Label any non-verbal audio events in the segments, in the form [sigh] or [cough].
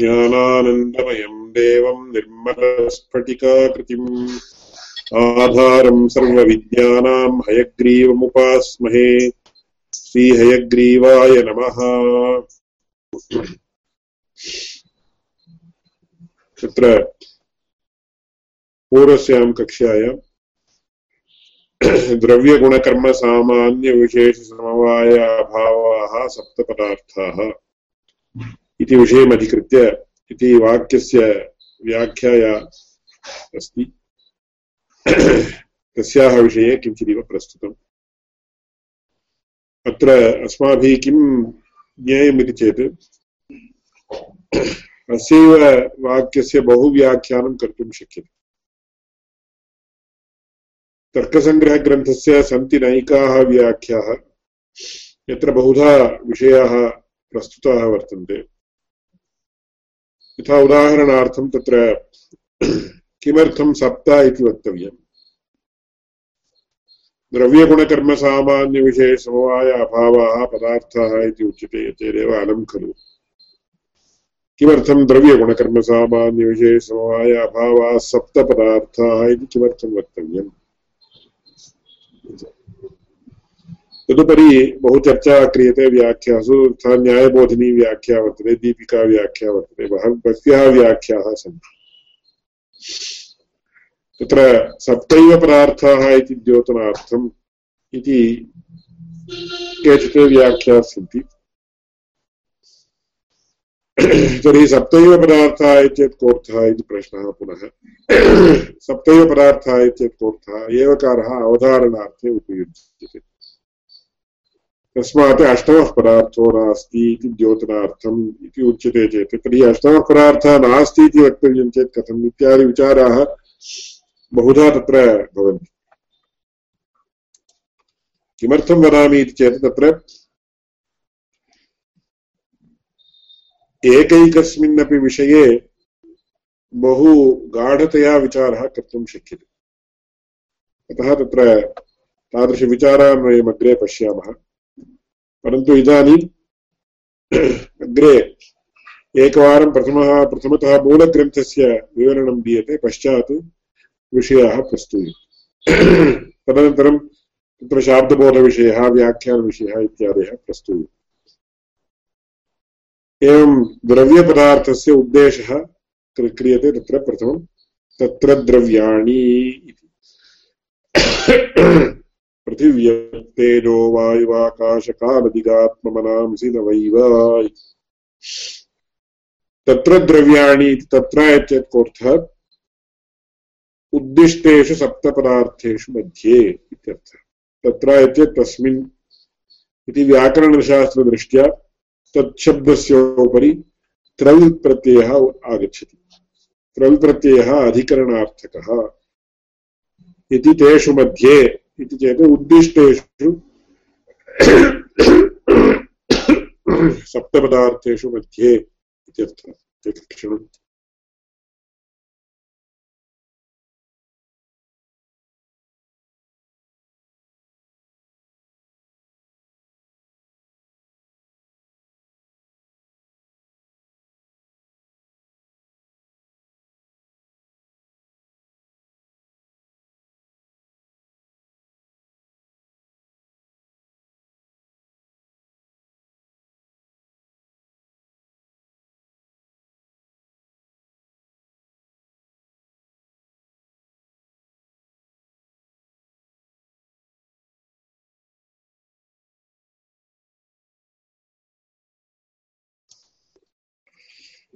ज्ञानानन्दमयम् देवम् निर्मलस्फटिकाकृतिम् आधारम् सर्वविद्यानाम् हयग्रीवमुपास्महे श्रीहयग्रीवाय नमः। तत्र पूर्वस्यां [clears throat] कक्ष्यायाम् द्रव्यगुणकर्मसामान्यविशेषसमवायाभावाः सप्तपदार्थाः। इति विषयमधिकृत्य इति वाक्यस्य व्याख्याया अस्ति। [clears throat] तस्याः विषये किञ्चिदिव प्रस्तुतम्। अत्र अस्माभिः किं ज्ञेयमिति चेत् [clears throat] अस्यैव वाक्यस्य बहुव्याख्यानं कर्तुं शक्यते। तर्कसङ्ग्रहग्रन्थस्य सन्ति नैकाः व्याख्याः, यत्र बहुधा विषयाः प्रस्तुताः वर्तन्ते। यथा उदाहरणार्थं तत्र किमर्थं सप्त इति वक्तव्यम्। द्रव्यगुणकर्मसामान्यविषयसमवाय अभावाः पदार्थाः इति उच्यते चेदेव अलं खलु। किमर्थं द्रव्यगुणकर्मसामान्यविषयसमवाय अभावाः सप्तपदार्थाः इति किमर्थं वक्तव्यम्? तदुपरि बहु चर्चा क्रियते व्याख्यासु तथा न्यायबोधिनी व्याख्या वर्तते, दीपिका व्याख्या वर्तते बह्व्यः व्याख्याः सन्ति। तत्र सप्तैव पदार्थाः इति द्योतनार्थम् इति केचित् [coughs] तर्हि सप्तैव पदार्थाः इत्येतत् कोऽर्थः इति प्रश्नः पुनः। [coughs] सप्तैव पदार्थाः इत्येतत् कोऽर्थः? एवकारः अवधारणार्थे उपयुज्यते। तस्मात् अष्टमः पदार्थो नास्ति इति द्योतनार्थम् इति उच्यते चेत्। तर्हि अष्टमः पदार्थः नास्ति इति वक्तव्यं चेत् कथम् इत्यादि विचाराः बहुधा तत्र भवन्ति। किमर्थं वदामि इति चेत् तत्र एकैकस्मिन्नपि विषये बहु गाढतया विचारः कर्तुं शक्यते। अतः तत्र तादृशविचारान् वयम् अग्रे पश्यामः। परन्तु इदानीम् अग्रे एकवारं प्रथमः, प्रथमतः मूलग्रन्थस्य विवरणं दीयते, पश्चात् विषयाः प्रस्तूयन्ते। तदनन्तरं तत्र शाब्दबोधविषयः, व्याख्यानविषयः इत्यादयः प्रस्तूयन्ते। एवं द्रव्यपदार्थस्य उद्देशः क्रियते तत्र प्रथमं तत्र द्रव्याणि इति। पृथिव्यतेजो वायुवाकाशकालदिगात्ममनांसि न वैव तत्र द्रव्याणि इति, तत्र इत्येतत् कोऽर्थः? उद्दिष्टेषु सप्तपदार्थेषु मध्ये इत्यर्थः। तत्र इति व्याकरणशास्त्रदृष्ट्या तच्छब्दस्योपरि त्रल् प्रत्ययः आगच्छति। त्रल् प्रत्ययः अधिकरणार्थकः। इति तेषु मध्ये, इति चेत् उद्दिष्टेषु सप्तपदार्थेषु मध्ये इत्यर्थः।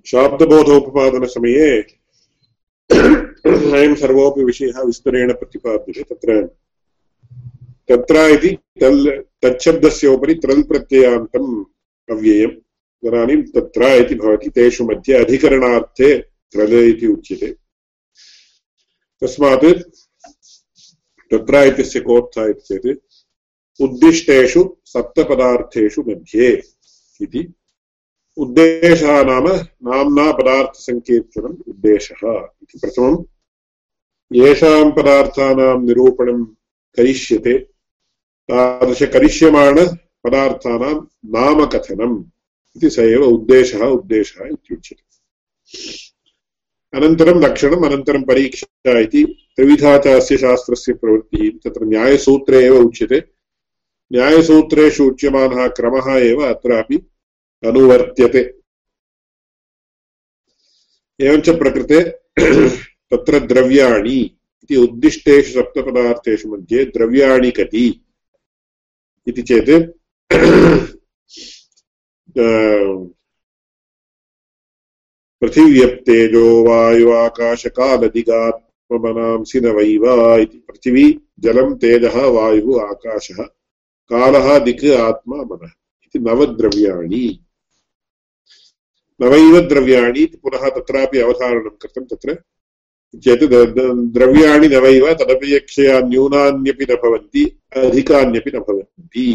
शाब्दबोधोपपादनसमये अयं सर्वोऽपि विषयः विस्तरेण प्रतिपाद्यते तत्र। तत्र इति तल् तच्छब्दस्य उपरि त्रल् प्रत्ययान्तम् अव्ययम्। तदानीं तत्र इति भवति, तेषु मध्ये अधिकरणार्थे त्रल इति उच्यते। तस्मात् तत्र इत्यस्य कोऽर्थः इति चेत् उद्दिष्टेषु सप्तपदार्थेषु मध्ये इति उद्देशः नाम नाम्ना पदार्थसङ्कीर्तनम् उद्देशः इति प्रथमम्। येषां पदार्थानां निरूपणं करिष्यते। तादृशकरिष्यमाणपदार्थानां नामकथनम् इति स एव उद्देशः उद्देशः इत्युच्यते। अनन्तरं लक्षणम्, अनन्तरं परीक्षा इति त्रिविधा च अस्य शास्त्रस्य प्रवृत्तिः, तत्र न्यायसूत्रे एव उच्यते। न्यायसूत्रेषु उच्यमानः क्रमः एव अत्रापि अनुवर्त्यते। एवञ्च प्रकृते [clears throat] तत्र द्रव्याणि इति उद्दिष्टेषु सप्तपदार्थेषु मध्ये द्रव्याणि कति इति चेत् [clears throat] पृथिव्यप्तेजो वायुवाकाशकालदिगात्ममनांसि न वै वा इति। पृथिवी जलं तेजः वायुः आकाशः कालः दिक् आत्मा मनः इति नवद्रव्याणि। नवैव द्रव्याणि पुनः तत्रापि अवधारणं कृतं तत्र चेत् द्रव्याणि नवैव तदपेक्षया न्यूनान्यपि न भवन्ति, अधिकान्यपि न भवन्ति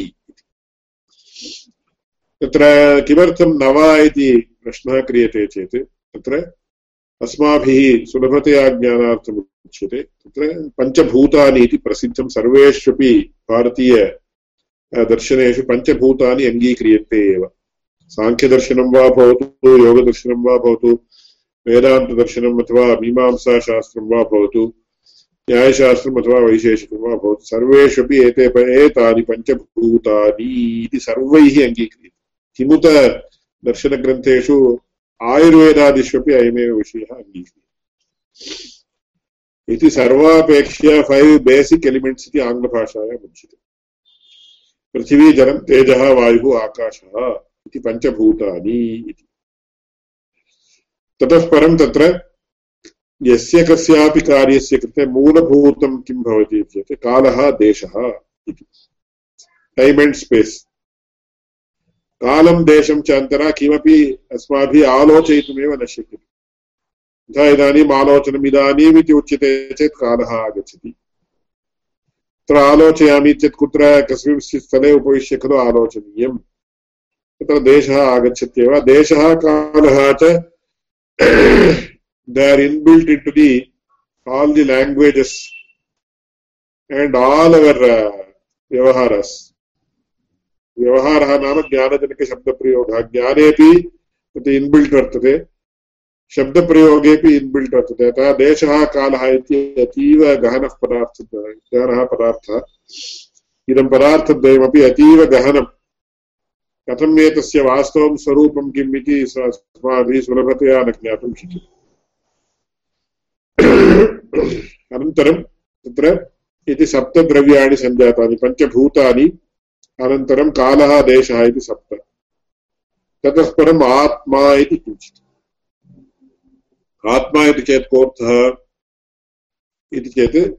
तत्र किमर्थं नव इति प्रश्नः क्रियते चेत्, तत्र अस्माभिः सुलभतया ज्ञानार्थम् उच्यते तत्र पञ्चभूतानि इति प्रसिद्धं सर्वेष्वपि भारतीय दर्शनेषु पञ्चभूतानि अङ्गीक्रियन्ते एव। साङ्ख्यदर्शनं वा भवतु, योगदर्शनं वा भवतु वेदान्तदर्शनम् अथवा मीमांसाशास्त्रं वा भवतु न्यायशास्त्रम् अथवा वैशेषिकं वा भवतु। सर्वेष्वपि एते एतानि पञ्चभूतानि इति सर्वैः अङ्गीक्रियते। किमुत दर्शनग्रन्थेषु आयुर्वेदादिष्वपि अयमेव विषयः अङ्गीक्रियते। इति सर्वापेक्षया फैव् बेसिक् एलिमेण्ट्स् इति आङ्ग्लभाषायाम् उच्यते। पृथिवी जलं तेजः, वायुः, आकाशः। इति पञ्चभूतानि इति। ततः परं तत्र यस्य कस्यापि कार्यस्य कृते मूलभूतं किं भवति चेत् कालः, देशः इति। टैम् एण्ड् स्पेस् कालं, देशं च अन्तरा किमपि अस्माभिः आलोचयितुमेव न शक्यते। यथा इदानीम् आलोचनम् इदानीम् इति उच्यते चेत् कालः आगच्छति। तत्र आलोचयामि चेत् कुत्र कस्मिंश्चित् स्थले उपविश्य खलु आलोचनीयम्। तत्र देशः आगच्छत्येव। देशः कालः च [coughs] they are inbuilt into the all the languages and all our uh, व्यवहारस् व्यवहारः नाम ज्ञानजनकशब्दप्रयोगः। ज्ञानेपि तत् इन्बिल्ट् वर्तते। शब्दप्रयोगेपि इन्बिल्ट् वर्तते। अतः देशः कालः इति अतीव गहनः पदार्थ गहनः पदार्थः। इदं पदार्थद्वयमपि अतीव गहनं। कथम् एतस्य वास्तवं स्वरूपं किम् इति अस्माभिः सुलभतया न ज्ञातुं शक्यते। अनन्तरं तत्र इति सप्तद्रव्याणि सञ्जातानि, पञ्चभूतानि, अनन्तरं कालः, देशः इति सप्त। ततः परम् आत्मा इति किञ्चित्। आत्मा इति चेत् कोऽर्थः? इति चेत्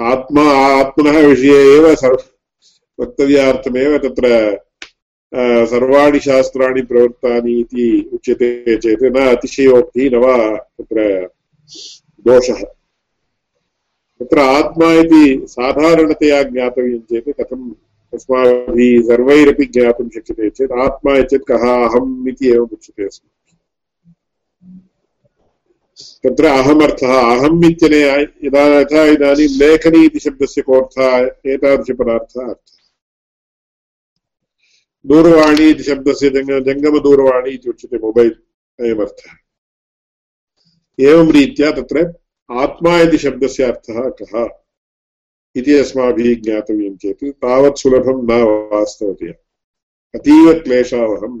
आत्मा, आत्मनः विषये एव सर्व वक्तव्यार्थमेव तत्र सर्वाणि शास्त्राणि प्रवृत्तानि इति उच्यते चेत् न अतिशयोक्तिः न वा तत्र दोषः। तत्र आत्मा इति साधारणतया ज्ञातव्यं चेत् कथं अस्माभिः सर्वैरपि ज्ञातुं शक्यते चेत् आत्मा चेत् कः अहम् इति एवम् उच्यते अस्माभिः तत्र अहमर्थः, अहम् इत्यने, यदा यथा इदानीं लेखनी इति शब्दस्य कोऽर्थः, एतादृशपदार्थः अर्थः। दूरवाणी इति शब्दस्य जङ्ग जङ्गमदूरवाणी इति उच्यते मोबैल् अयमर्थः एवं रीत्या तत्र आत्मा इति शब्दस्य अर्थः कः इति अस्माभिः ज्ञातव्यं चेत् तावत् सुलभं न वास्तवतया अतीव क्लेशावहम्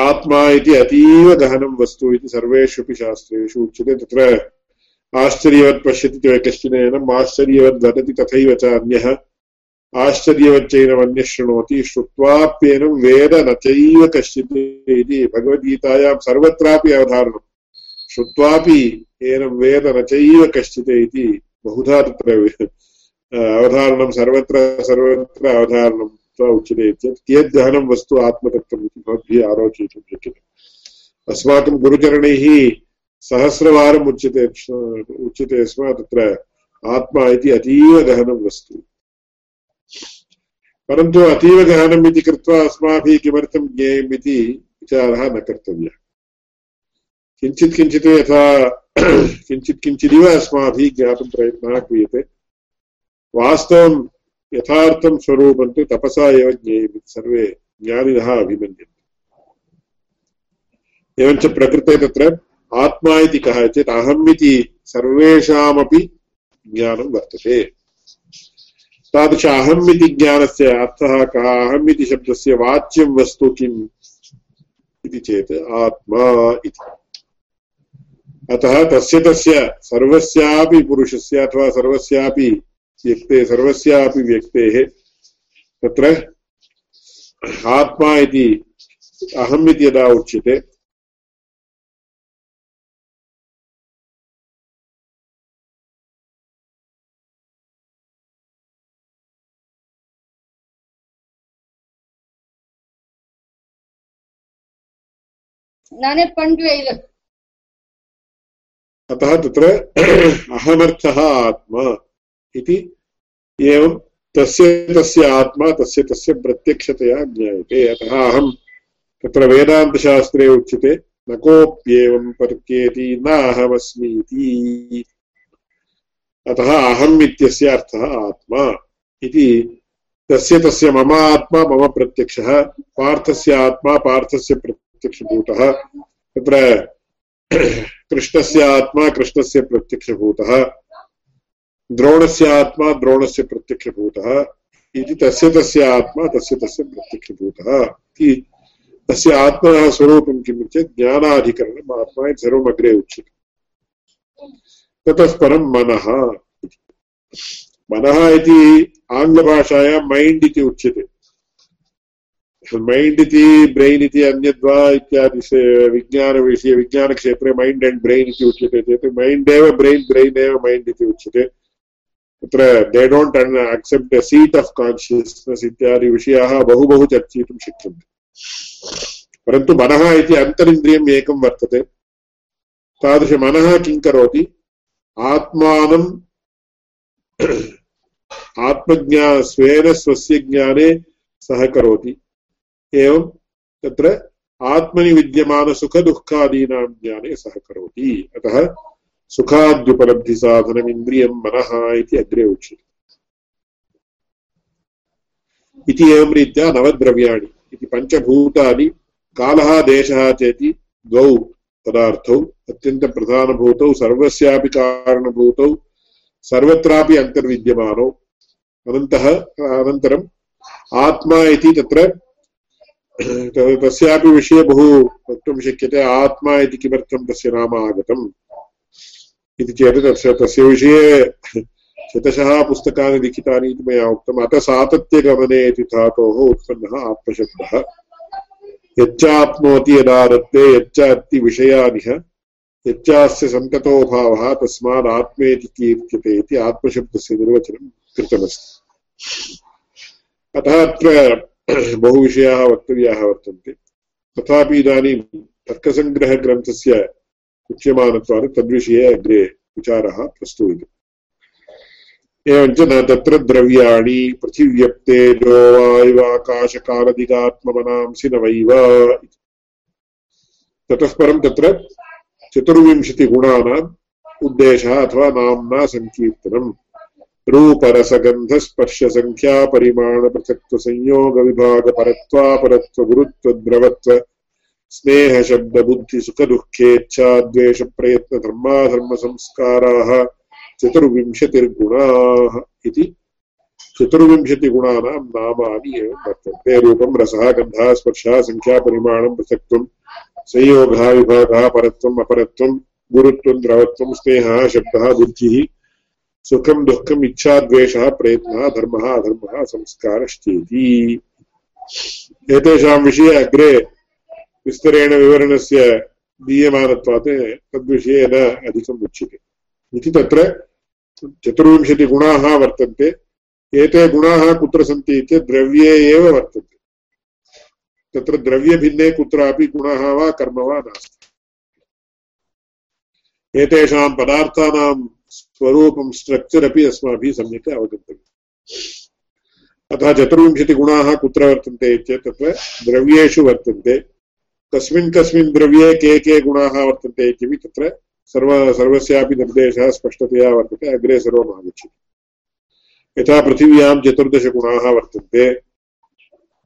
आत्मा इति अतीव गहनं वस्तु इति सर्वेष्वपि शास्त्रेषु उच्यते तत्र आश्चर्यवत् पश्यति कश्चन आश्चर्यवद् वदति तथैव च अन्यः आश्चर्यवच्चैनमन्यः शृणोति श्रुत्वाप्येनं वेद न चैव कश्चित् इति भगवद्गीतायां सर्वत्रापि श्रुत्वापि वेद न चैव कश्चित् इति बहुधा तत्र अवधारणं सर्वत्र सर्वत्र अवधारणं उच्यते चेत् कियद्गहनं वस्तु आत्मतत्त्वम् इति भवद्भिः आलोचयितुं शक्यते अस्माकं गुरुचरणैः सहस्रवारम् उच्यते उच्यते स्म तत्र आत्मा इति अतीव वस्तु परन्तु अतीव गहनम् इति कृत्वा अस्माभिः किमर्थं ज्ञेयम् इति विचारः न कर्तव्यः। किञ्चित् किञ्चित् यथा [clears throat] किञ्चित् किञ्चिदिव अस्माभिः ज्ञातुं प्रयत्नः क्रियते। वास्तवं यथार्थं स्वरूपं तु तपसा एव ज्ञेयम् इति सर्वे ज्ञानिनः अभिमन्यन्ते। एवञ्च प्रकृते तत्र आत्मा इति कः चेत् अहम् इति सर्वेषामपि ज्ञानं वर्तते। तादृश अहम् इति ज्ञानस्य अर्थः कः? अहम् इति शब्दस्य वाच्यं वस्तु किम्? इति चेत् आत्मा इति। अतः तस्य तस्य सर्वस्यापि पुरुषस्य अथवा सर्वस्यापि व्यक्ते, सर्वस्यापि व्यक्तेः तत्र आत्मा इति अहम् इति यदा उच्यते नाने पण्ड् एव अतः तत्र अहमर्थः आत्मा इति एवं तस्य तस्य आत्मा तस्य तस्य प्रत्यक्षतया ज्ञायते। अतः अहं तत्र वेदान्तशास्त्रे उच्यते, न कोऽप्येवं पर्क्येति न अहमस्मि इति अतः अहम् इत्यस्य अर्थः आत्मा इति तस्य तस्य मम आत्मा मम प्रत्यक्षः, पार्थस्य आत्मा पार्थस्य प्रत्य प्रत्यक्षभूतः। तत्र कृष्णस्य आत्मा, कृष्णस्य प्रत्यक्षभूतः। द्रोणस्य आत्मा, द्रोणस्य प्रत्यक्षभूतः। इति तस्य तस्य आत्मा, तस्य तस्य प्रत्यक्षभूतः। इति तस्य आत्मनः स्वरूपं किम् चेत् ज्ञानाधिकरणम् आत्मा इति सर्वम् अग्रे उच्यते। ततः परं मनः मनः इति आङ्ग्लभाषायां मैण्ड् इति उच्यते। मैण्ड् इति ब्रेन् इति अन्यद्वा इत्यादि विज्ञानविषये विज्ञानक्षेत्रे मैण्ड् अण्ड् ब्रेन् इति उच्यते चेत् मैण्ड् एव ब्रेन् ब्रेन् एव मैण्ड् इति उच्यते तत्र they don't accept a seat of consciousness इत्यादि विषयाः बहु बहु चर्चयितुं शक्यन्ते परन्तु मनः इति अन्तरिन्द्रियम् एकं वर्तते तादृशमनः किं करोति आत्मानं आत्मज्ञा स्वेन स्वस्य ज्ञाने सहकरोति एवं तत्र आत्मनि विद्यमानसुखदुःखादीनां ज्ञाने सहकरोति अतः सुखाद्युपलब्धिसाधनम् इन्द्रियं मनः इति अग्रे उच्यते। इति एवं रीत्या नवद्रव्याणि इति पञ्चभूतानि कालः देशः चेति द्वौ पदार्थौ अत्यन्तप्रधानभूतौ सर्वस्यापि कारणभूतौ, सर्वत्रापि अन्तर्विद्यमानौ। अनन्तः अनन्तरम् आत्मा इति तत्र तस्यापि विषये बहु वक्तुं शक्यते, आत्मा इति किमर्थं तस्य नाम आगतम् इति चेत् तस्य तस्य विषये शतशः पुस्तकानि लिखितानि इति मया उक्तम्। अतः सातत्यगमने इति धातोः उत्पन्नः आत्मशब्दः। यच्चाप्नोति यदा यच्च अस्ति विषयानिह, यच्चास्य सन्ततोभावः तस्मात् आत्मेति कीर्त्यते इति आत्मशब्दस्य निर्वचनं कृतमस्ति। अतः अत्र [clears throat] बहुविषयाः वक्तव्याः वर्तन्ते। तथापि इदानीं तर्कसङ्ग्रहग्रन्थस्य उच्यमानत्वात् तद्विषये अग्रे विचारः प्रस्तूयते। एवञ्च न तत्र द्रव्याणि पृथिव्यप्तेजो वायुवाकाशकालदिगात्ममनांसि न वैव ततः परं तत्र चतुर्विंशतिगुणानाम् उद्देशः अथवा नाम्ना सङ्कीर्तनम्। रूपरसगन्धस्पर्शसङ्ख्या परिमाणपृथक्त्वसंयोगविभागपरत्वापरत्वगुरुत्वद्रवत्व स्नेहशब्दबुद्धिसुखदुःखेच्छाद्वेषप्रयत्नधर्माधर्मसंस्काराः चतुर्विंशतिर्गुणाः इति। चतुर्विंशतिगुणानां नामानि एव वर्तन्ते। रूपं, रसः, गन्धः, स्पर्शः, सङ्ख्यापरिमाणं, पृथक्त्वं, संयोगः, विभागः, परत्वम् अपरत्वं गुरुत्वं, द्रवत्वं, स्नेहः, शब्दः, बुद्धिः। सुखं दुःखम् इच्छा द्वेषः प्रयत्नः धर्मः अधर्मः एतेषां विषये अग्रे विस्तरेण विवरणस्य दीयमानत्वात् तद्विषये न अधिकम् उच्यते। इति तत्र चतुर्विंशतिगुणाः वर्तन्ते। एते गुणाः कुत्र सन्ति चेत् द्रव्ये एव वर्तन्ते। तत्र द्रव्यभिन्ने कुत्रापि गुणः वा कर्म वा नास्ति। एतेषां पदार्थानां स्वरूपं स्ट्रक्चर् अपि अस्माभिः सम्यक् अवगन्तव्यम्। अतः चतुर्विंशतिगुणाः कुत्र वर्तन्ते चेत् तत्र द्रव्येषु वर्तन्ते। कस्मिन् कस्मिन् द्रव्ये के के गुणाः वर्तन्ते इत्यपि तत्र सर्व सर्वस्यापि निर्देशः स्पष्टतया वर्तते, अग्रे सर्वम् आगच्छति। यथा पृथिव्यां चतुर्दशगुणाः वर्तन्ते,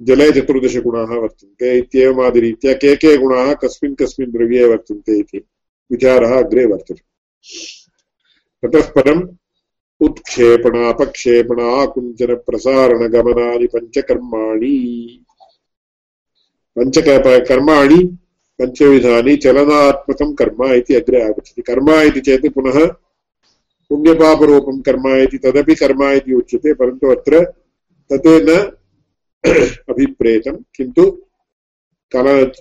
जले चतुर्दशगुणाः वर्तन्ते इत्येवमादिरीत्या के के गुणाः कस्मिन् कस्मिन् द्रव्ये वर्तन्ते इति विचारः अग्रे वर्तते। ततः परम् उत्क्षेपण अपक्षेपण आकुञ्चनप्रसारणगमनानि पञ्चकर्माणि पञ्चकर्माणि पञ्चविधानि चलनात्मकं कर्म इति अग्रे आगच्छति। कर्म इति चेत् पुनः पुण्यपापरूपं कर्म इति, तदपि कर्म इति उच्यते, परन्तु अत्र तत् न [clears throat] अभिप्रेतं, किन्तु कल,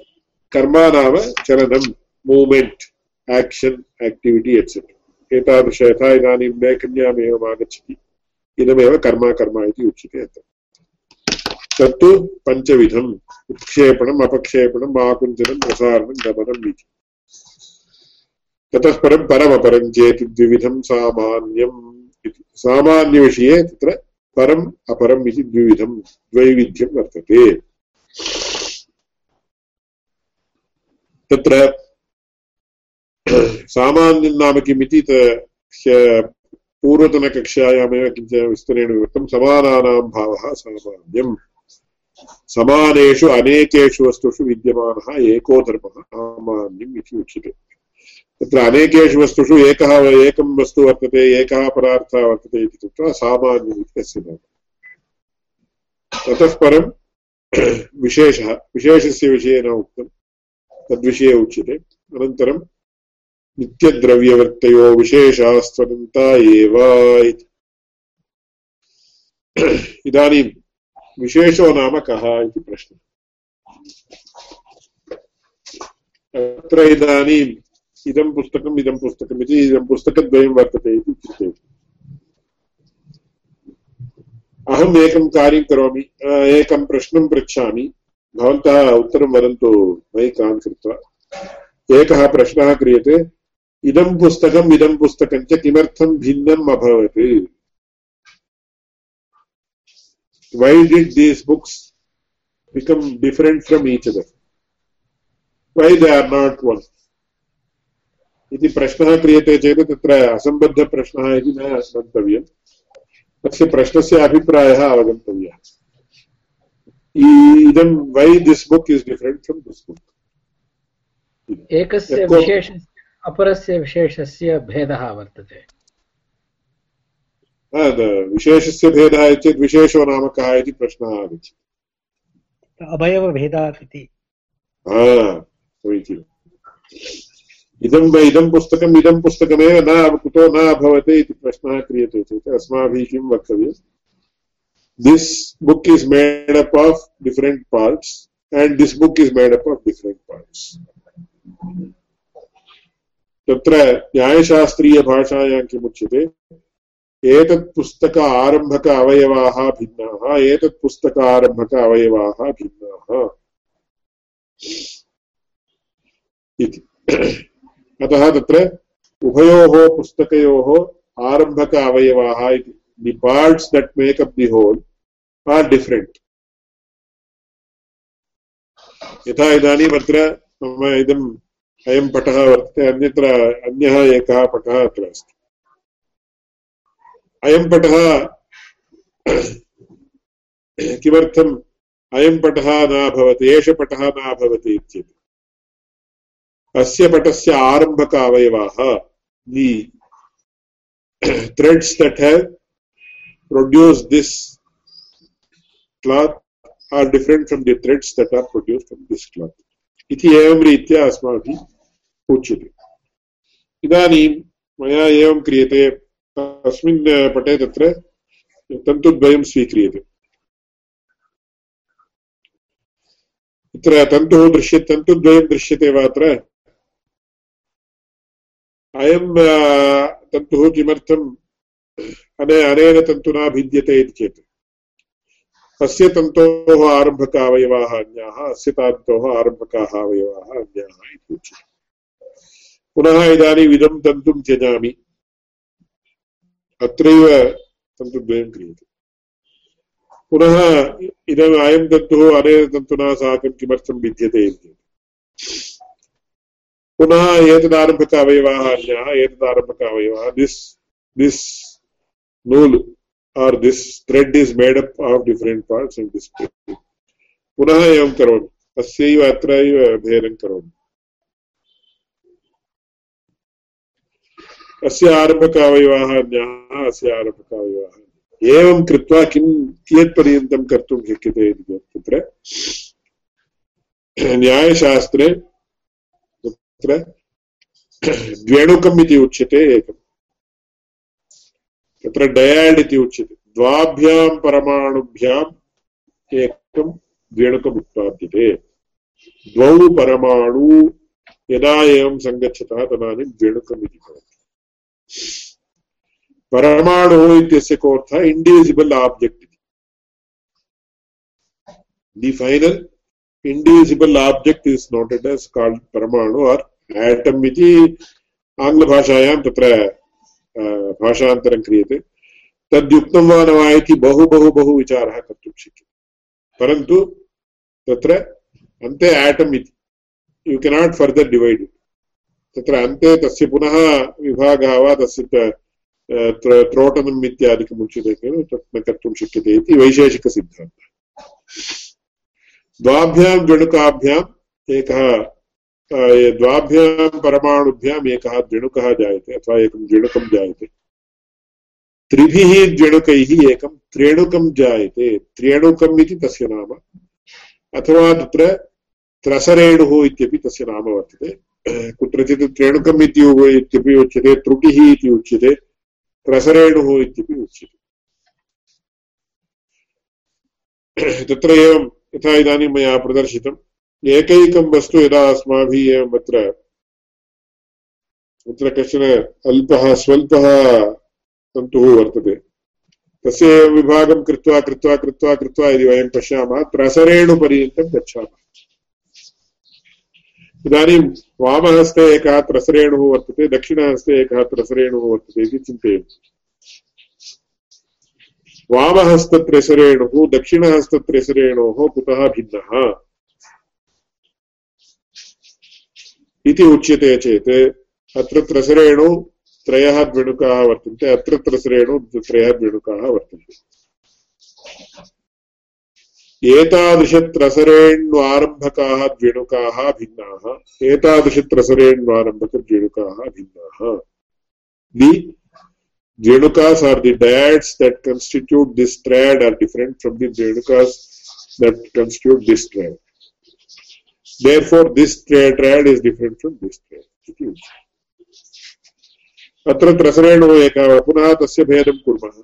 कर्म नाम चलनं मूमेण्ट् आक्षन् आक्टिविटि एट्सेट्रा एतादृश यथा इदानीं लेखन्यामेवम् आगच्छति इदमेव कर्म कर्म इति उच्यते अत्र तत्तु पञ्चविधम् उत्क्षेपणम् अपक्षेपणम् आकुञ्चनं प्रसारणं गमनम् इति ततः परं परमपरं चेत् द्विविधं सामान्यम् इति सामान्यविषये तत्र परम् अपरम् इति द्विविधं द्वैविध्यं वर्तते तत्र सामान्यं नाम किम् इति पूर्वतनकक्षायामेव किञ्चित् विस्तरेण विवृत्तं समानानां भावः सामान्यम् समानेषु अनेकेषु वस्तुषु विद्यमानः एको धर्मः सामान्यम् इति उच्यते तत्र अनेकेषु वस्तुषु एकः एकं वस्तु वर्तते एकः पदार्थः वर्तते इति कृत्वा सामान्यम् इति तस्य नाम ततः परं विशेषः विशेषस्य विषये न उक्तं तद्विषये उच्यते अनन्तरं नित्यद्रव्यवृत्तयो विशेषास्त्वनन्ता एव इति। इदानीं विशेषो नाम कः इति प्रश्नः। अत्र इदानीं इदं पुस्तकम् इदं पुस्तकम् इति, इदं पुस्तकद्वयं वर्तते इति चिन्तयति। अहम् एकं कार्यं करोमि एकं प्रश्नं पृच्छामि। भवन्तः उत्तरं वदन्तु मैक् आन् कृत्वा। एकः प्रश्नः क्रियते। इदं पुस्तकम् इदं पुस्तकं च किमर्थं भिन्नम् अभवत्? Why did these books become different from each other? Why they are not one? इति प्रश्नः क्रियते चेत् तत्र असम्बद्धप्रश्नः इति न गन्तव्यम् तस्य प्रश्नस्य अभिप्रायः अवगन्तव्यः। इदं वै this book is different from this book एकस्य विशेष अपरस्य विशेषस्य भेदः वर्तते। विशेषस्य भेदः चेत् विशेषो नाम कः इति प्रश्नः आगच्छति। अवयवभेदात् इति। समीचीनम् इदम् इदं पुस्तकम् इदं पुस्तकमेव न कुतो न अभवत् इति प्रश्नः क्रियते चेत् अस्माभिः किं वक्तव्यम् this book is made up of different parts and this book is made up of different parts तत्र न्यायशास्त्रीयभाषायां किमुच्यते? एतत् पुस्तक आरम्भक अवयवाः भिन्नाः, एतत् पुस्तक आरम्भक अवयवाः भिन्नाः। इति। अतः तत्र उभयोः पुस्तकयोः आरम्भक अवयवाः इति। The parts that make up the whole are different यथा इदानीम् अत्र मम इदम् अयं पटः वर्तते अन्यत्र, अन्यः एकः पटः अत्र अस्ति। अयं पटः, किमर्थम् अयं पटः न भवति, एष पटः न भवति इत्यपि अस्य पटस्य आरम्भक अवयवाः the threads that have produce this cloth are different from the threads that are produce from this cloth इति एवं रीत्या अस्माभिः उच्यते। इदानीं मया एवं क्रियते, तस्मिन् पटे तत्र तन्तुद्वयं स्वीक्रियते। तत्र तन्तुः दृश्य तन्तुद्वयं दृश्यते वा अत्र? अयं तन्तुः किमर्थम् अने, अनेन तन्तुना भिद्यते इति चेत्। अस्य तन्तोः आरम्भक अवयवाः अन्याः अस्य तन्तोः आरम्भकाः अवयवाः अन्याः इति उच्यते। पुनः इदानीम् इदं तन्तुं त्यजामि। अत्रैव तन्तुद्वयं क्रियते। पुनः इदम् अयं तन्तुः अनेन तन्तुना साकं किमर्थं भिद्यते इति पुनः एतदारम्भक अवयवाः अन्याः एतदारम्भक अवयवः दिस् दिस् नूल्। Or this thread is made up of different parts and this पुनः एवं करोमि। अस्यैव, अत्रैव भेदं करोमि। अस्य आरम्भकावयवाः अन्याः अस्य आरम्भकावयवाः एवं कृत्वा किं, कियत्पर्यन्तं कर्तुं शक्यते इति तत्र न्यायशास्त्रे तत्र द्व्यणुकम् इति उच्यते एकम्। तत्र डयाड् इति उच्यते। द्वाभ्यां परमाणुभ्याम् एकं द्व्यणुकम् उत्पाद्यते। द्वौ परमाणु यदा एवं सङ्गच्छतः तदानीं द्व्यणुकम् इति भवति। परमाणुः इत्यस्य कोऽर्थः इण्डिविसिबल् आब्जेक्ट् इति। The final indivisible object is noted as called paramanu or atom इति आङ्ग्लभाषायां तत्र भाषान्तरं क्रियते तद्युक्तं वा न वा इति बहु बहु बहु विचारः कर्तुं शक्यते परन्तु तत्र अन्ते आटम् इति यु केनाट् फर्दर् डिवैड् तत्र अन्ते तस्य पुनः विभागः वा तस्य त्रोटनम् इत्यादिकम् उच्यते खलु तत् न कर्तुं शक्यते इति वैशेषिकसिद्धान्तः द्वाभ्यां द्विणुकाभ्याम् एकः द्वाभ्यां परमाणुभ्याम् एकः द्विणुकः जायते, अथवा एकं द्विणुकं जायते। त्रिभिः द्विणुकैः एकं त्रेणुकं जायते। त्र्यणुकम् इति तस्य नाम। अथवा तत्र त्रसरेणुः इत्यपि तस्य नाम वर्तते। कुत्रचित् त्रेणुकम् इत्यपि उच्यते, त्रुटिः इति उच्यते, त्रसरेणुः इत्यपि उच्यते। तत्र एवं यथा इदानीं मया एकैकं वस्तु यदा अस्माभिः एवम् अत्र अत्र कश्चन अल्पः, स्वल्पः तन्तुः वर्तते। तस्य विभागं कृत्वा कृत्वा कृत्वा कृत्वा यदि वयं पश्यामः त्रसरेणुपर्यन्तं गच्छामः। इदानीं वामहस्ते एकः त्रसरेणुः वर्तते, दक्षिणहस्ते एकः त्रसरेणुः वर्तते इति चिन्तयन्तु। वामहस्तत्रिसरेणुः, दक्षिणहस्तत्रिसरेणोः कुतः भिन्नः? इति उच्यते चेत् अत्र त्रसरेणु त्रयः द्विणुकाः वर्तन्ते अत्र त्रसरेणु त्रयः द्विणुकाः वर्तन्ते एतादृशत्रसरेण्वारम्भकाः द्विणुकाः भिन्नाः एतादृशत्रसरेण्वारम्भकद्विणुकाः भिन्नाः दि Dhenukas are the dyads that constitute this triad are different from the Dhenukas that constitute this triad. Therefore, this triad is different from this triad. अत्र त्रसरेणुः एकः पुनः तस्य भेदं कुर्मः।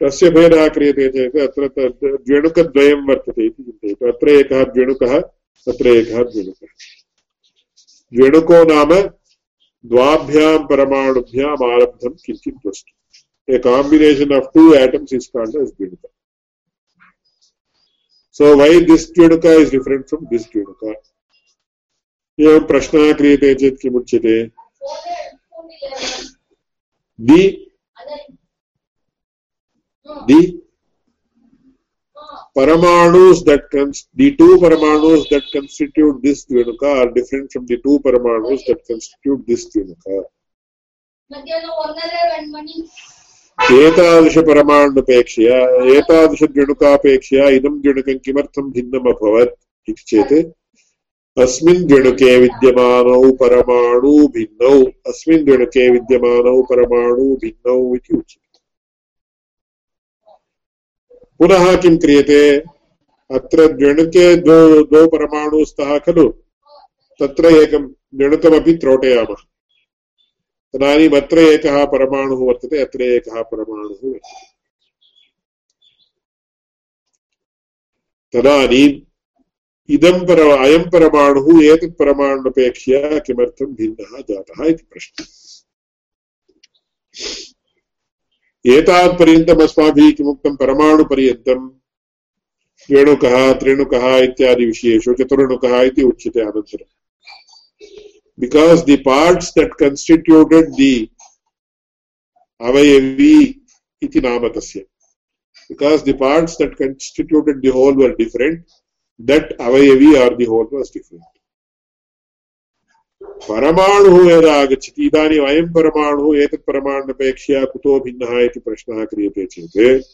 तस्य भेदः क्रियते चेत् अत्र द्वेणुकद्वयं वर्तते इति चिन्तयतु। अत्र एकः द्वेणुकः अत्र एकः द्वेणुकः। द्वेणुको नाम द्वाभ्यां परमाणुभ्याम् आरब्धं किञ्चित् वस्तु a combination of two atoms is called as dvinuka this dvinuka is different from this dvinuka एवं प्रश्नः क्रियते चेत् किमुच्यते दि दि Paramanus that cons the two Paramanus that constitute this Dvinuka are different from the two Paramanus that constitute this Dvinuka. एतादृशपरमाण्डुपेक्षया एतादृशद्विणुकापेक्षया इदं द्विणुकं किमर्थं भिन्नम् अभवत् इति चेत्, अस्मिन् द्विणुके विद्यमानौ परमाणु भिन्नौ, अस्मिन् द्विणुके विद्यमानौ परमाणु भिन्नौ इति उच्यते। पुनः किं क्रियते? अत्र द्व्यणुके द्वौ द्वौ परमाणु स्तः खलु, तत्र एकं द्व्यणुकमपि त्रोटयामः। तदानीम् अत्र एकः परमाणुः वर्तते, अत्र एकः परमाणुः वर्तते। तदानीम् इदं पर, अयं परमाणुः एतत् परमाणुपेक्षया किमर्थं भिन्नः जातः इति प्रश्नः। एतावत्पर्यन्तम् अस्माभिः किमुक्तं परमाणुपर्यन्तं रेणुकः, त्रेणुकः इत्यादिविषयेषु चतुर्णुकः इति उच्यते अनन्तरम् because the parts that constituted the avayavi iti nama tasya because the parts that constituted the whole were different that avayavi or the whole was different परमाणुः यदा आगच्छति इदानीम् अयं परमाणुः एतत् परमाणुपेक्षया कुतो भिन्नः इति प्रश्नः क्रियते चेत्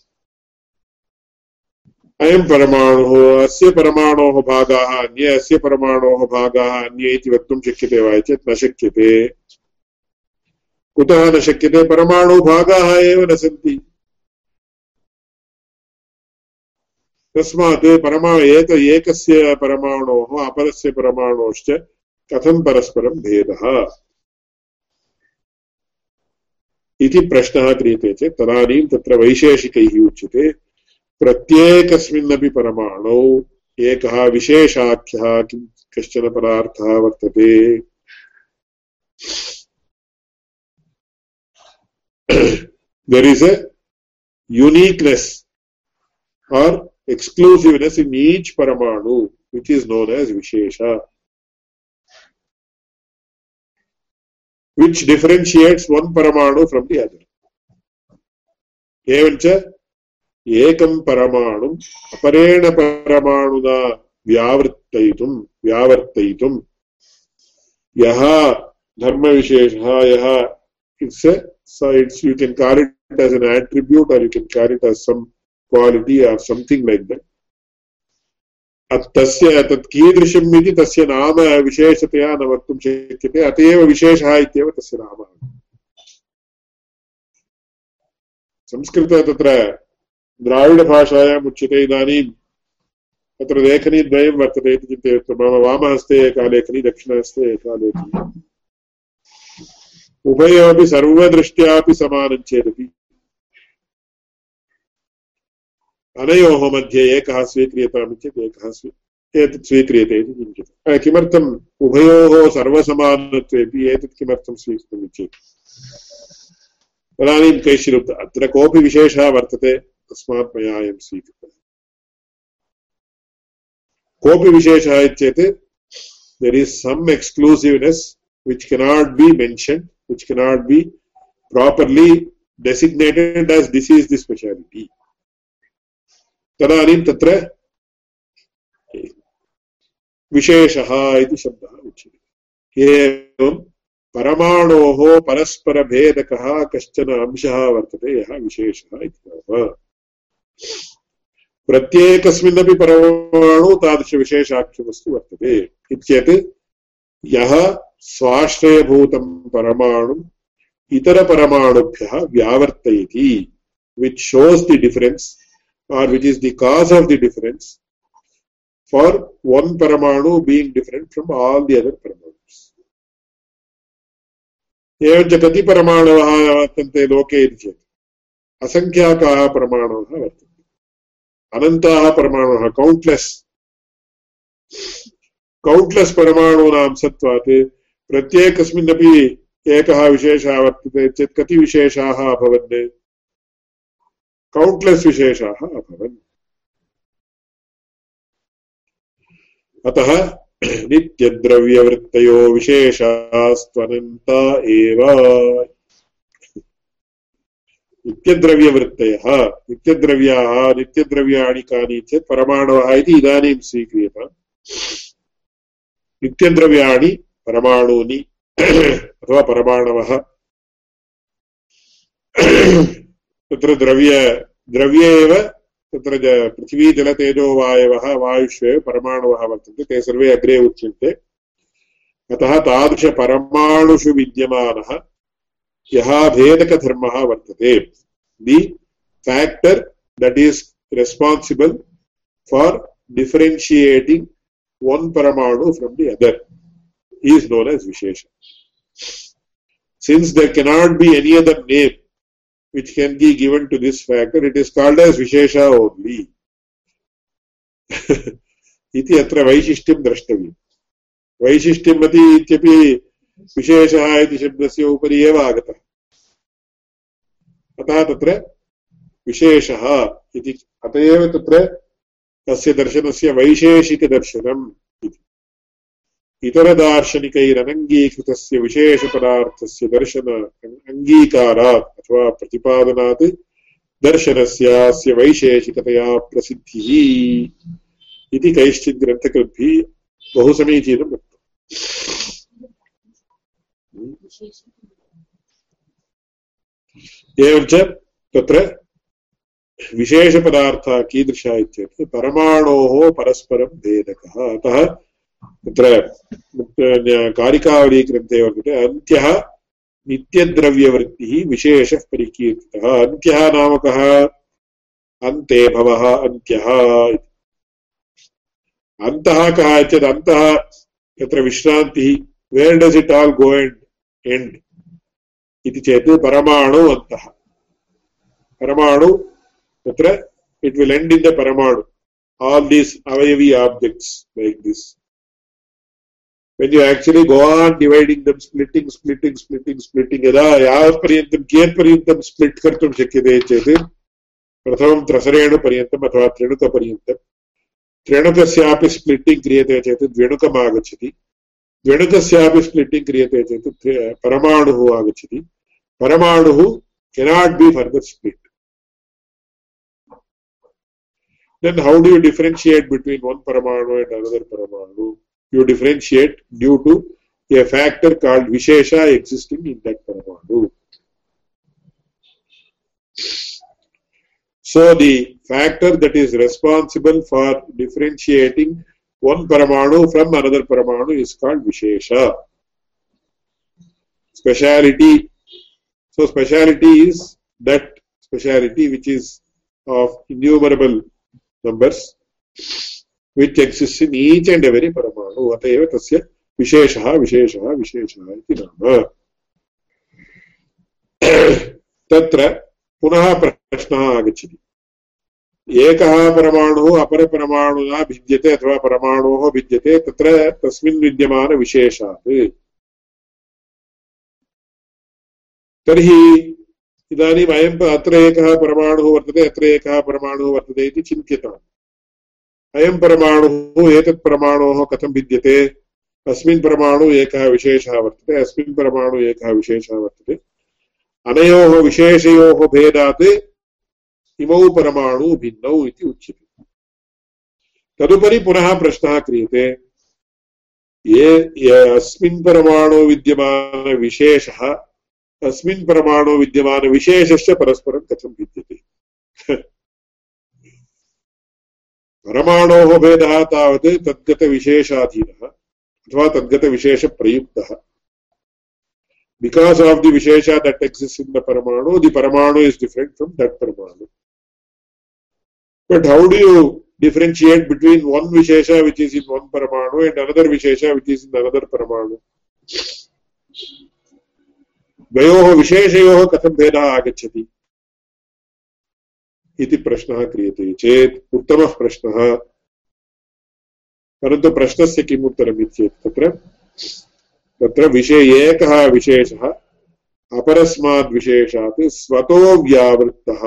अयं परमाणुः, अस्य परमाणोः भागाः, अन्ये अस्य परमाणोः भागाः, अन्ये इति वक्तुं शक्यते वा चेत् न शक्यते। कुतः न शक्यते? परमाणुभागाः एव न सन्ति। तस्मात् परमा, एक, एकस्य परमाणोः, अपरस्य परमाणोश्च कथं परस्परं भेदः? इति प्रश्नः क्रियते चेत् तदानीं तत्र वैशेषिकैः उच्यते। प्रत्येकस्मिन्नपि परमाणौ एकः विशेषाख्यः किं कश्चन पदार्थः वर्तते there is a uniqueness or exclusiveness in each paramanu which is known as vishesha which differentiates one paramanu from the other एवञ्च एकं परमाणुम्, अपरेण परमाणुना व्यावर्तयितुं व्यावर्तयितुं यः धर्मविशेषः, यः so it's, you can call it as an attribute or you can call it as some quality or something like that. तस्य, तत् कीदृशम् इति तस्य नाम विशेषतया न वक्तुं शक्यते अत एव विशेषः इत्येव तस्य नाम संस्कृत तत्र द्राविडभाषायाम् उच्यते इदानीं। तत्र लेखनीद्वयं वर्तते इति चिन्तयतु मम वामहस्ते, एका लेखनी, दक्षिणहस्ते, एका लेखनी। उभयोपि सर्वदृष्ट्यापि समानं चेदपि। अनयोः मध्ये एकः स्वीक्रियताम् चेत् एकः एतत् स्वीक्रियते इति चिन्त्यते किमर्थम्? उभयोः सर्वसमानत्वेपि एतत् किमर्थं स्वीकृतम् चेत्। तदानीं कैश्चित् अत्र कोऽपि विशेषः वर्तते। तस्मात् मया अयं स्वीकृतः कोऽपि विशेषः इत्येत् there is some exclusiveness which cannot be mention which cannot be properly designated as this is the speciality. तदानीं तत्र विशेषः इति शब्दः उच्यते। एवं परमाणोः परस्परभेदकः कश्चन अंशः वर्तते, यः विशेषः इति नाम प्रत्येकस्मिन्नपि परमाणु तादृशविशेषाख्यवस्तु वर्तते इत्येत् यः स्वाश्रयभूतं परमाणुम् इतरपरमाणुभ्यः व्यावर्तयति which shows the difference or which is the cause of the difference for one paramanu being different from all the other paramanus एवञ्च कति परमाणवः वर्तन्ते लोके इति चेत् असङ्ख्याकाः परमाणवः वर्तन्ते। अनन्ताः परमाणवः कौण्ट्लेस् कौण्ट्लेस् परमाणूनां सत्त्वात् प्रत्येकस्मिन्नपि एकः विशेषः वर्तते, चेत् कति विशेषाः अभवन्? कौण्ट्लेस् विशेषाः अभवन्। अतः नित्यद्रव्यवृत्तयो विशेषास्त्वनन्ता एव। नित्यद्रव्यवृत्तयः, नित्यद्रव्याः, नित्यद्रव्याणि कानि चेत् परमाणवः इति इदानीं स्वीक्रियताम् नित्यद्रव्याणि, परमाणूनि, अथवा परमाणवः। तत्र द्रव्य, द्रव्ये एव, तत्र पृथिवी जलतेजो वायवः वायुष्वेव परमाणवः वर्तन्ते, ते सर्वे अग्रे उच्यन्ते। अतः तादृशपरमाणुषु विद्यमानः यः भेदकधर्मः वर्तते। The factor that is responsible for differentiating one paramanu from the other is known as vishesha since there can not be any other name which can be given to this factor it is called as vishesha only इति अत्र वैशिष्ट्यं द्रष्टव्यं वैशिष्ट्यमति इत्यपि विशेषः इति शब्दस्य उपरि एव आगतः। अतः तत्र विशेषः इति। अत एव तत्र तस्य दर्शनस्य वैशेषिकदर्शनम् इति। इतरदार्शनिकैरनङ्गीकृतस्य विशेषपदार्थस्य दर्शन अङ्गीकारात् अथवा प्रतिपादनात् दर्शनस्यास्य वैशेषिकतया प्रसिद्धिः इति कैश्चित् ग्रन्थकृद्भिः बहु समीचीनं वक्तम् एवञ्च तत्र विशेषपदार्थः कीदृशः इत्येतत् परमाणोः परस्परं भेदकः। अतः तत्र कारिकावलीग्रन्थे वर्तते, अन्त्यः नित्यद्रव्यवृत्तिः विशेषः परिकीर्तितः। अन्त्यः नाम कः? अन्ते भवः, अन्त्यः। अन्तः कः चेत् अन्तः तत्र विश्रान्तिः where does it all go end end इति चेत् परमाणु अन्तः। परमाणु, तत्र it will end in the paramanu. All these avayavi objects like this when you actually go on dividing them, splitting splitting splitting splitting, यदा यावत्पर्यन्तं कियत्पर्यन्तं स्प्लिट् कर्तुं शक्यते चेत्, प्रथमं त्रसरेणुपर्यन्तम् अथवा त्रिणुकपर्यन्तं त्रिणुकस्यापि स्प्लिट्टिङ्ग् क्रियते चेत् द्विणुकम् आगच्छति द्विणुकस्यापि स्प्लिट्टिङ्ग् क्रियते चेत् परमाणुः आगच्छति परमाणुः cannot be further split then how do you differentiate between one paramanu and another paramanu? You differentiate due to a factor called Vishesha existing in that paramanu. So the factor that is responsible for differentiating one paramanu from another paramanu is called vishesha speciality so speciality is that speciality which is of innumerable numbers which exist in each and every paramanu अतएव तस्य विशेष विशेष विशेष तत्र पुनः प्रश्न आगच्छति एकः परमाणुः अपरपरमाणुना भिद्यते अथवा परमाणोः भिद्यते, तत्र तस्मिन् विद्यमानविशेषात्। तर्हि इदानीम् अयम् अत्र एकः परमाणुः वर्तते, अत्र एकः परमाणुः वर्तते इति चिन्त्यताम् अयं परमाणुः एतत् परमाणोः कथं भिद्यते? अस्मिन् परमाणु एकः विशेषः वर्तते, अस्मिन् परमाणु एकः विशेषः वर्तते। अनयोः विशेषयोः भेदात् इमौ परमाणु भिन्नौ इति उच्यते। तदुपरि पुनः प्रश्नः क्रियते, ये अस्मिन् परमाणु विद्यमानविशेषः अस्मिन् परमाणु विद्यमानविशेषश्च परस्परं कथं भिद्यते? परमाणोः भेदः तावत् तद्गतविशेषाधीनः, अथवा तद्गतविशेषप्रयुक्तः। Because of the vishesha that exists in the paramanu the paramanu is different from that paramanu but how do you differentiate between one vishesha which is in one paramanu and another vishesha which is in another paramanu द्वयोः विशेषयोः कथं भेदः आगच्छति इति प्रश्नः क्रियते चेत् उत्तमः प्रश्नः परन्तु प्रश्नस्य किम् उत्तरम् इत्येत् तत्र तत्र विषये एकः विशेषः अपरस्माद्विशेषात् स्वतो व्यावृत्तः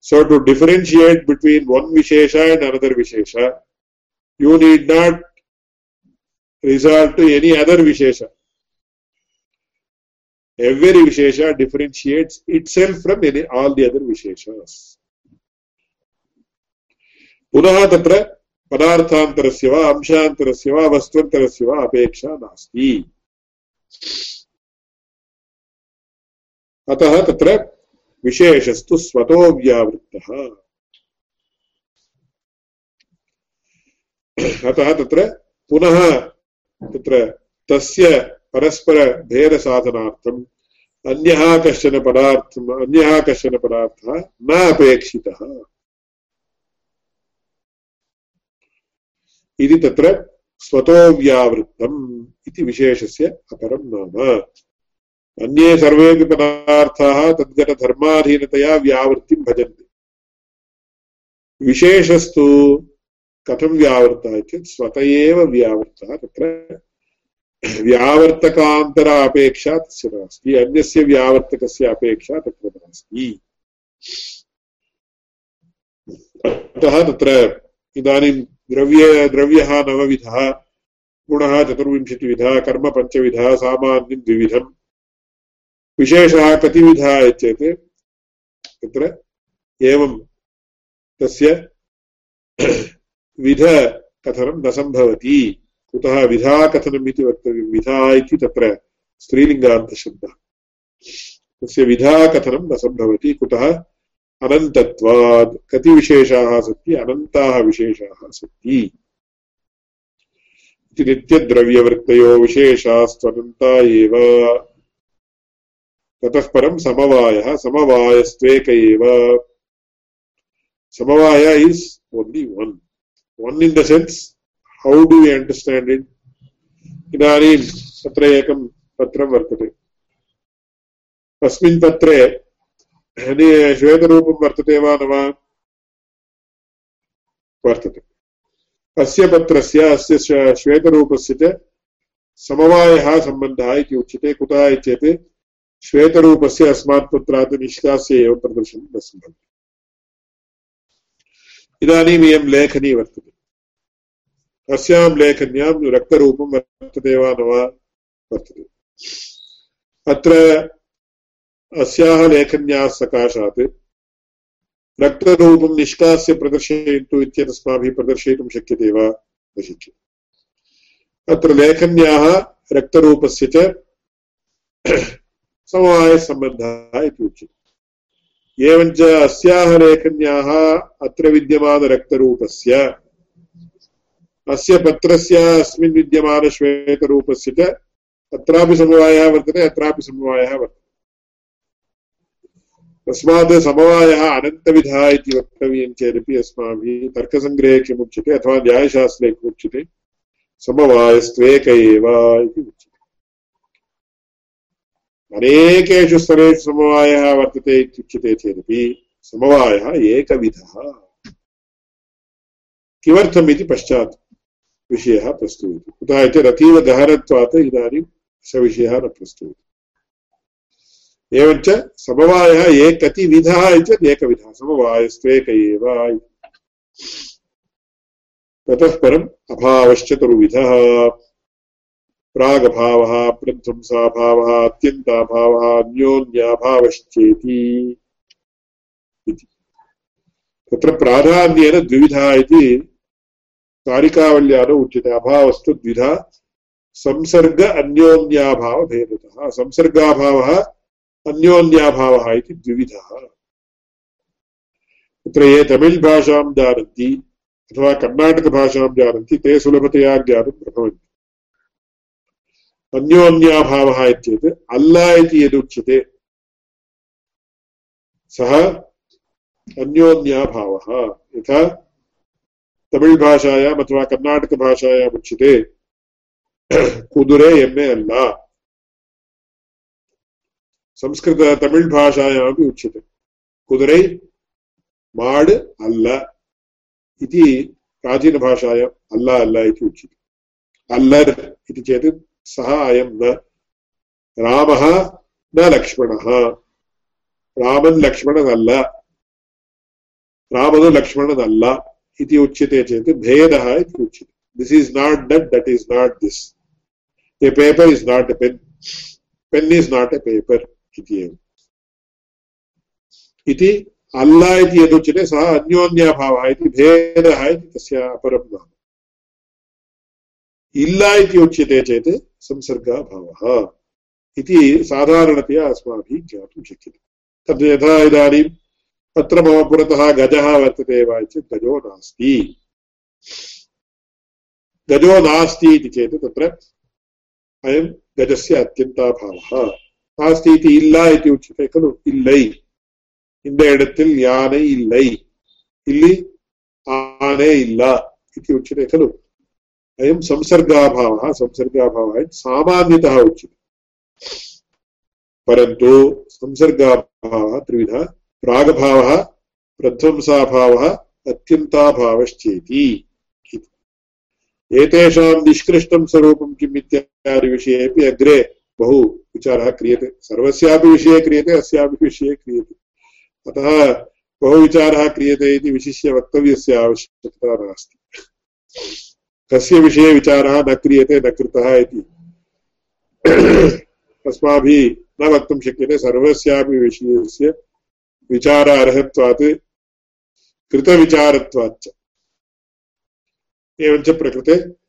So to differentiate between one Vishesha and another Vishesha, you need not resort to any other Vishesha. Every Vishesha differentiates itself from any, all the other Visheshas. पुनः तत्र पदार्थान्तरस्य वा अंशान्तरस्य वा वस्त्वन्तरस्य वा अपेक्षा नास्ति अतः तत्र विशेषस्तु स्वतो व्यावृत्तः अतः तत्र पुनः तत्र तस्य परस्परभेदसाधनार्थम्, अन्यः कश्चन पदार्थम्, अन्यः कश्चन पदार्थः न अपेक्षितः। इति तत्र स्वतो व्यावृत्तम् इति विशेषस्य अपरं नाम। अन्ये सर्वेपि पदार्थाः तद्गतधर्माधीनतया व्यावृत्तिं भजन्ति। विशेषस्तु कथं व्यावृत्तः चेत् स्वत एव व्यावृत्तः तत्र व्यावर्तकान्तर अपेक्षा तस्य नास्ति, अन्यस्य व्यावर्तकस्य अपेक्षा तत्र नास्ति। अतः तत्र इदानीं द्रव्ये, द्रव्यः नवविधः, गुणः चतुर्विंशतिविधः कर्म पञ्चविधः सामान्यं द्विविधम्। विशेषः कतिविधः चेत् तत्र एवं तस्य विधकथनं न सम्भवति। कुतः विधाकथनम् इति वक्तव्यं? विधा इति तत्र स्त्रीलिङ्गान्तशब्दः। तस्य विधा कथनं न सम्भवति। कुतः अनन्तत्वात् कति विशेषाः सन्ति? अनन्ताः विशेषाः सन्ति। इति नित्यद्रव्यवृत्तयो विशेषास्त्वनन्ता एव। ततः परं समवायः समवायस्त्वेक एव samavaya is only one one in the sense how do you understand it इदानीं तत्र एकं पत्रं वर्तते। अस्मिन् पत्रे श्वेतरूपं वर्तते वा न वा? वर्तते। अस्य पत्रस्य, अस्य श्वेतरूपस्य च समवायः सम्बन्धः इति उच्यते। कुतः चेत् श्वेतरूपस्य अस्मात् पत्रात् निष्कास्य एव प्रदर्शनं न इदानीम् इयं लेखनी वर्तते। अस्यां लेखन्यां रक्तरूपं वर्तते वा न वा वर्तते। अत्र अस्याः लेखन्याः सकाशात् रक्तरूपं निष्कास्य प्रदर्शयन्तु इत्यतस्माभिः प्रदर्शयितुं शक्यते वा न शक्यते। अत्र लेखन्याः रक्तरूपस्य च समवायसम्बन्धः इति उच्यते। एवञ्च अस्याः लेखन्याः अत्र विद्यमानरक्तरूपस्य अस्य पत्रस्य अस्मिन् विद्यमानश्वेतरूपस्य च अत्रापि समवायः वर्तते, अत्रापि समवायः वर्तते। तस्मात् समवायः अनन्तविधः इति वक्तव्यं चेदपि अस्माभिः तर्कसङ्ग्रहे किमुच्यते अथवा न्यायशास्त्रे किमुच्यते? समवायस्त्वेक एव इति उच्यते। अनेकेषु स्तरेषु समवायः वर्तते इत्युच्यते चेदपि समवायः एकविधः। किमर्थम् पश्चात् विषयः प्रस्तूयते। कुतः इति रतीवगहनत्वात् इदानीं विषयः न प्रस्तूयते। एवञ्च समवायः एकतिविधः इति एकविधः। समवायस्त्वेक एव ततः परम् अभावश्चतुर्विधः प्रागभावः, प्रध्वंसाभावः, अत्यन्ताभावः अन्योन्याभावश्चेति इति। तत्र प्राधान्येन द्विविधः इति कारिकावल्यादौ उच्यते। अभावस्तु द्विधा, संसर्ग अन्योन्याभावभेदतः। संसर्गाभावः अन्योन्याभावः इति द्विविधः। तत्र ये तमिळ् भाषां जानन्ति अथवा कर्णाटकभाषां जानन्ति, ते सुलभतया ज्ञातुं प्रभवन्ति। अन्योन्याभावः इत्येत्, अल्ल इति यदुच्यते, सः अन्योन्याभावः। यथा तमिळ् भाषायाम् अथवा कर्णाटकभाषायाम् उच्यते, कुदुरे एम् ए अल्ल। संस्कृत तमिळ् भाषायामपि उच्यते, कुदुरै माड् अल्ल इति प्राचीनभाषायाम् अल्ल अल्ल इति उच्यते। अल्लर् इति चेत् सः अयं न। रामः न लक्ष्मणः। रामन् लक्ष्मणनल्ल। रामनु लक्ष्मणनल्ल इति उच्यते चेत् भेदः इति उच्यते। This is not that that is not this a paper is not a pen pen is not a paper इति एव। इति अल्ल इति यदुच्यते सः अन्योन्याभावः इति भेदः इति तस्य अपरं नाम। इल्ल इति उच्यते चेत् संसर्गाभावः इति साधारणतया अस्माभिः ज्ञातुं शक्यते। तद् यथा इदानीं तत्र मम पुरतः गजः वर्तते वा चेत् गजो नास्ति। गजो नास्ति इति चेत् तत्र अयं गजस्य अत्यन्ताभावः नास्ति इति इल्ला इति उच्यते खलु, इल्लै। இந்த இடத்தில் யானை இல்லை இல்லி ஆனை இல்லா இது உச்சரே अयं संसर्गाभावः संसर्गाभावः सामान्यतः उच्यते। परन्तु संसर्गाभावः, त्रिविधः, प्रागभावः, प्रध्वंसाभावः, अत्यन्ताभावश्चेति एतेषां निष्कृष्टं स्वरूपं किम् इत्यादिविषये अग्रे बहु विचारः क्रियते। सर्वस्यापि विषये क्रियते, अस्यापि विषये क्रियते। अतः बहुविचारः क्रियते इति विशिष्य वक्तव्यस्य आवश्यकता नास्ति। कस्य विषये विचारः न क्रियते, न कृतः इति। अस्माभिः न वक्तुं शक्यते। सर्वस्यापि विषयस्य विचार अर्हत्वात् कृतविचारत्वाच्च। एवञ्च प्रकृते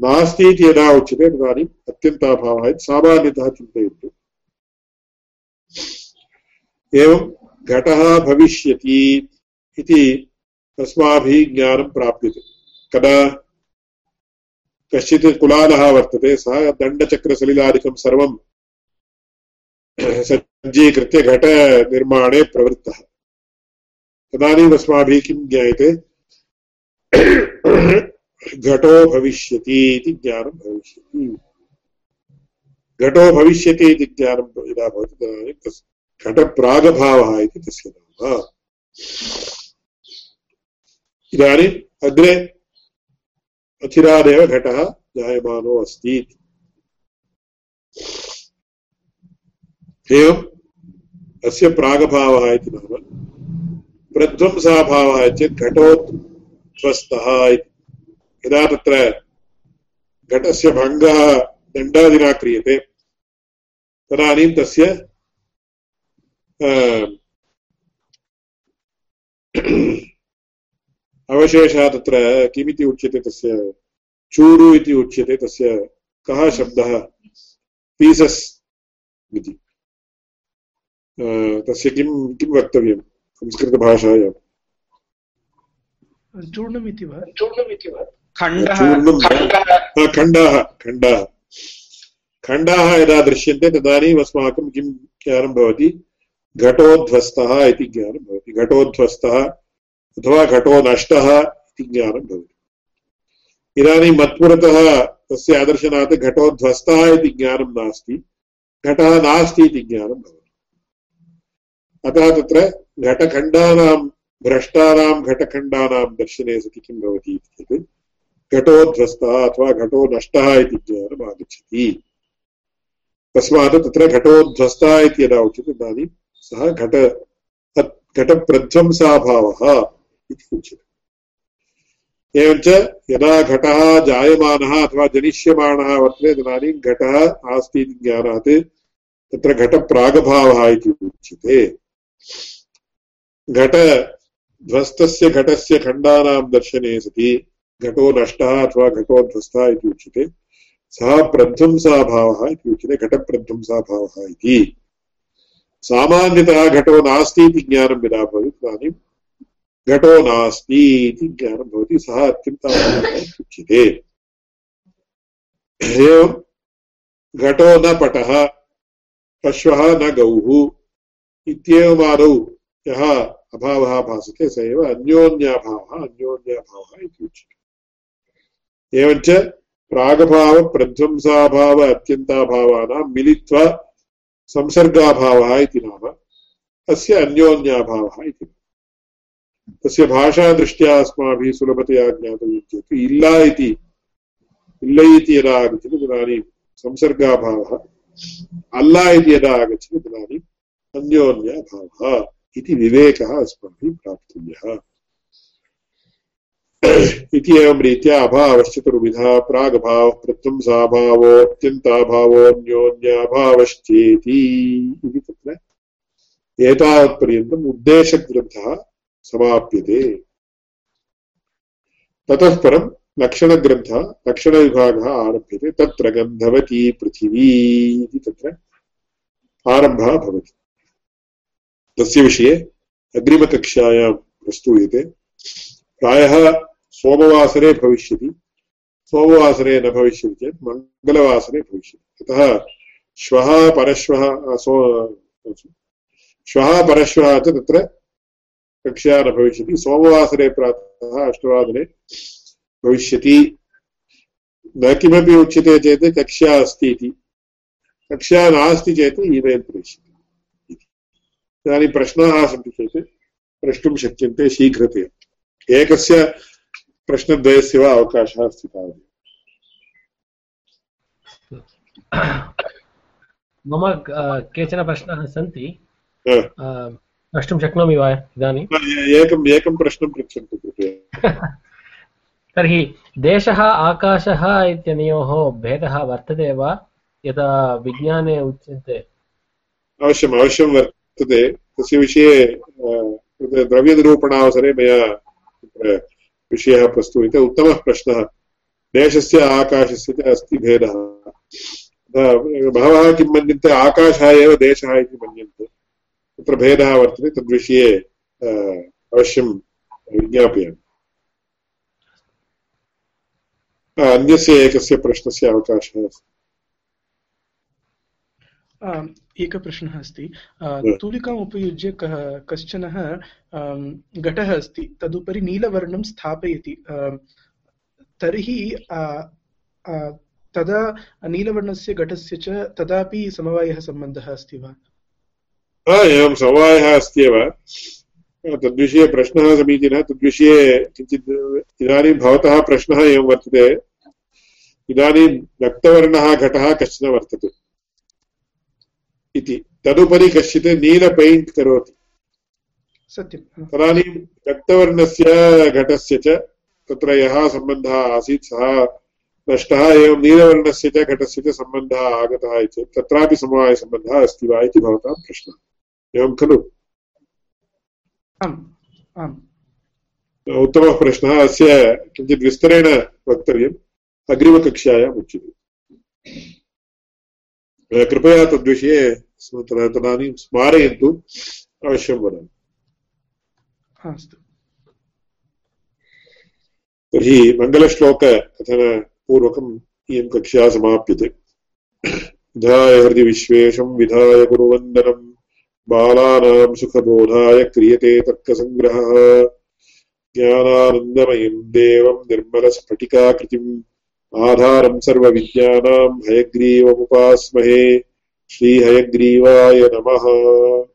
नास्ति इति यदा उच्यते, तदानीम् अत्यन्ताभावः इति सामान्यतः चिन्तयन्तु। एवं घटः भविष्यति इति अस्माभिः ज्ञानं प्राप्यते। कदा कश्चित् कुलालः वर्तते, सः दण्डचक्रसलिलादिकं सर्वं सज्जीकृत्य घटनिर्माणे प्रवृत्तः। तदानीम् किं ज्ञायते? घटो भविष्यति इति ज्ञानं भविष्यति। घटो भविष्यति इति ज्ञानं यदा भवति, तदानीं तस् घटप्रागभावः इति तस्य नाम। इदानीम् अग्रे अचिरादेव घटः जायमानो अस्ति। एवम् अस्य प्रागभावः इति नाम। प्रध्वंसाभावः चेत् घटोत्वस्तः इति। यदा तत्र घटस्य भङ्गः दण्डादिना क्रियते, तदानीं तस्य अवशेषः तत्र किमिति उच्यते तस्य? चूरु इति उच्यते तस्य। कः शब्दः? पीसस् इति। तस्य किं किं वक्तव्यं? संस्कृतभाषायां। चूर्णमिति वा? चूर्णमिति वा? खण्डाः खण्डाः। खण्डाः यदा दृश्यन्ते तदानीम् अस्माकं किं ज्ञानं भवति? घटोध्वस्तः इति ज्ञानं भवति। घटोध्वस्तः अथवा घटो नष्टः इति ज्ञानं भवति। इदानीं मत्पुरतः तस्य आदर्शनात् घटोध्वस्तः इति ज्ञानं नास्ति, घटः नास्ति इति ज्ञानं भवति। अतः तत्र घटखण्डानां, भ्रष्टानां घटखण्डानां दर्शने सति किं भवति इति चेत् घटोध्वस्तः अथवा घटो नष्टः इति ज्ञानम् आगच्छति। तस्मात् तत्र घटोध्वस्तः इति यदा उच्यते, इदानीं सः घट घटप्रध्वंसाभावः इति उच्यते एवञ्च यदा घटः जायमानः अथवा जनिष्यमाणः वर्तते, तदानीं घटः नास्ति इति ज्ञानात्, तत्र घटप्रागभावः इति उच्यते। घटध्वस्तस्य घटस्य खण्डानां दर्शने सति, घटो नष्टः अथवा घटो ध्वस्तः इति उच्यते। सः प्रध्वंसाभावः इति उच्यते, घटप्रध्वंसाभावः इति। सामान्यतः घटो नास्ति इति ज्ञानं यदा भवति, तदानीं घटो नास्ति इति ज्ञानं भवति सः उच्यते एवं घटो न पटः, पश्वः न गौः, इत्येवमादौ यः अभावः भासते, स एव अन्योन्याभावः अन्योन्याभावः इति उच्यते। एवञ्च प्रागभावप्रध्वंसाभाव, अत्यन्ताभावानां मिलित्वा संसर्गाभावः इति नाम, अस्य अन्योन्याभावः इति तस्य भाषादृष्ट्या अस्माभिः सुलभतया ज्ञातव्यं चेत् इल्ला इति। इल्लै इति यदा आगच्छति तदानीं संसर्गाभावः। अल्ला इति यदा आगच्छति तदानीं अन्योन्यभावः इति विवेकः अस्माभिः प्राप्तव्यः। इति एवं रीत्या अभावश्चतुर्विधः प्रागभावः प्रथंसाभावोऽत्यन्ताभावोऽन्योन्याभावश्चेति इति तत्र एतावत्पर्यन्तम् उद्देशग्रन्थः समाप्यते। ततः परं लक्षणग्रन्थः, लक्षणविभागः आरभ्यते। तत्र गन्धवती पृथिवी इति तत्र आरम्भः भवति। तस्य विषये अग्रिमकक्षायां प्रस्तूयते। प्रायः सोमवासरे भविष्यति। सोमवासरे न भविष्यति चेत् मङ्गलवासरे भविष्यति। अतः श्वः परश्वः, सो श्वः परश्वः च तत्र कक्षा न भविष्यति। सोमवासरे प्रातः अष्टवादने भविष्यति। न किमपि उच्यते चेत् कक्षा अस्ति इति। कक्षा नास्ति चेत् ईमेल् प्रेष्यते इदानीं प्रश्नाः सन्ति चेत् प्रष्टुं शक्यन्ते शीघ्रतया। एकस्य प्रश्नद्वयस्य वा अवकाशः अस्ति तावदेव। मम केचन प्रश्नाः सन्ति। प्रष्टुं शक्नोमि वा इदानीम् एकम् एकं प्रश्नं पृच्छन्तु कृपया। [laughs] तर्हि देशः आकाशः इत्यनयोः भेदः वर्तते वा? यदा विज्ञाने उच्यन्ते अवश्यम् अवश्यं वर्तते। वर्तते तस्य विषये द्रव्यनिरूपणावसरे मया तत्र विषयः प्रस्तूयते। उत्तमः प्रश्नः। देशस्य आकाशस्य च अस्ति भेदः। बहवः किं मन्यन्ते? आकाशः एव देशः इति मन्यन्ते। तत्र भेदः वर्तते तद्विषये अवश्यं विज्ञापयामि अन्यस्य एकस्य प्रश्नस्य अवकाशः अस्ति। एकः प्रश्नः अस्ति। तूलिकाम् उपयुज्य कः कश्चनः घटः अस्ति तदुपरि नीलवर्णं स्थापयति। तर्हि तदा नीलवर्णस्य घटस्य च तदापि समवायः सम्बन्धः अस्ति वा? एवं समवायः अस्त्येव। तद्विषये प्रश्नः समीचीनः तद्विषये किञ्चित् इदानीं भवतः प्रश्नः एवं वर्तते। इदानीं रक्तवर्णः घटः कश्चन वर्तते। इति। तदुपरि कश्चित् नील पेण्ट् करोति। सत्यं। तदानीं रक्तवर्णस्य घटस्य च तत्र यः सम्बन्धः आसीत् सः नष्टः। एवं नीलवर्णस्य च घटस्य च सम्बन्धः आगतः इति। तत्रापि समवायसम्बन्धः अस्ति वा इति भवतां प्रश्नः। एवं खलु। उत्तमः प्रश्नः अस्य किञ्चित् विस्तरेण वक्तव्यम्। अग्रिमकक्ष्यायाम् उच्यते। कृपया तद्विषये तदानीं स्मारयन्तु। अवश्यं वदामि अस्तु। तर्हि मङ्गलश्लोककथनपूर्वकम् इयं कक्षा समाप्यते। विधाय हृदि विश्वेशं विधाय गुरुवन्दनम्। बालानां सुखबोधाय क्रियते तर्कसङ्ग्रहः ज्ञानानन्दमयं देवं निर्मलस्फटिकाकृतिम्। आधारं सर्वविद्यानां हयग्रीवमुपास्महे। श्रीहयग्रीवाय नमः।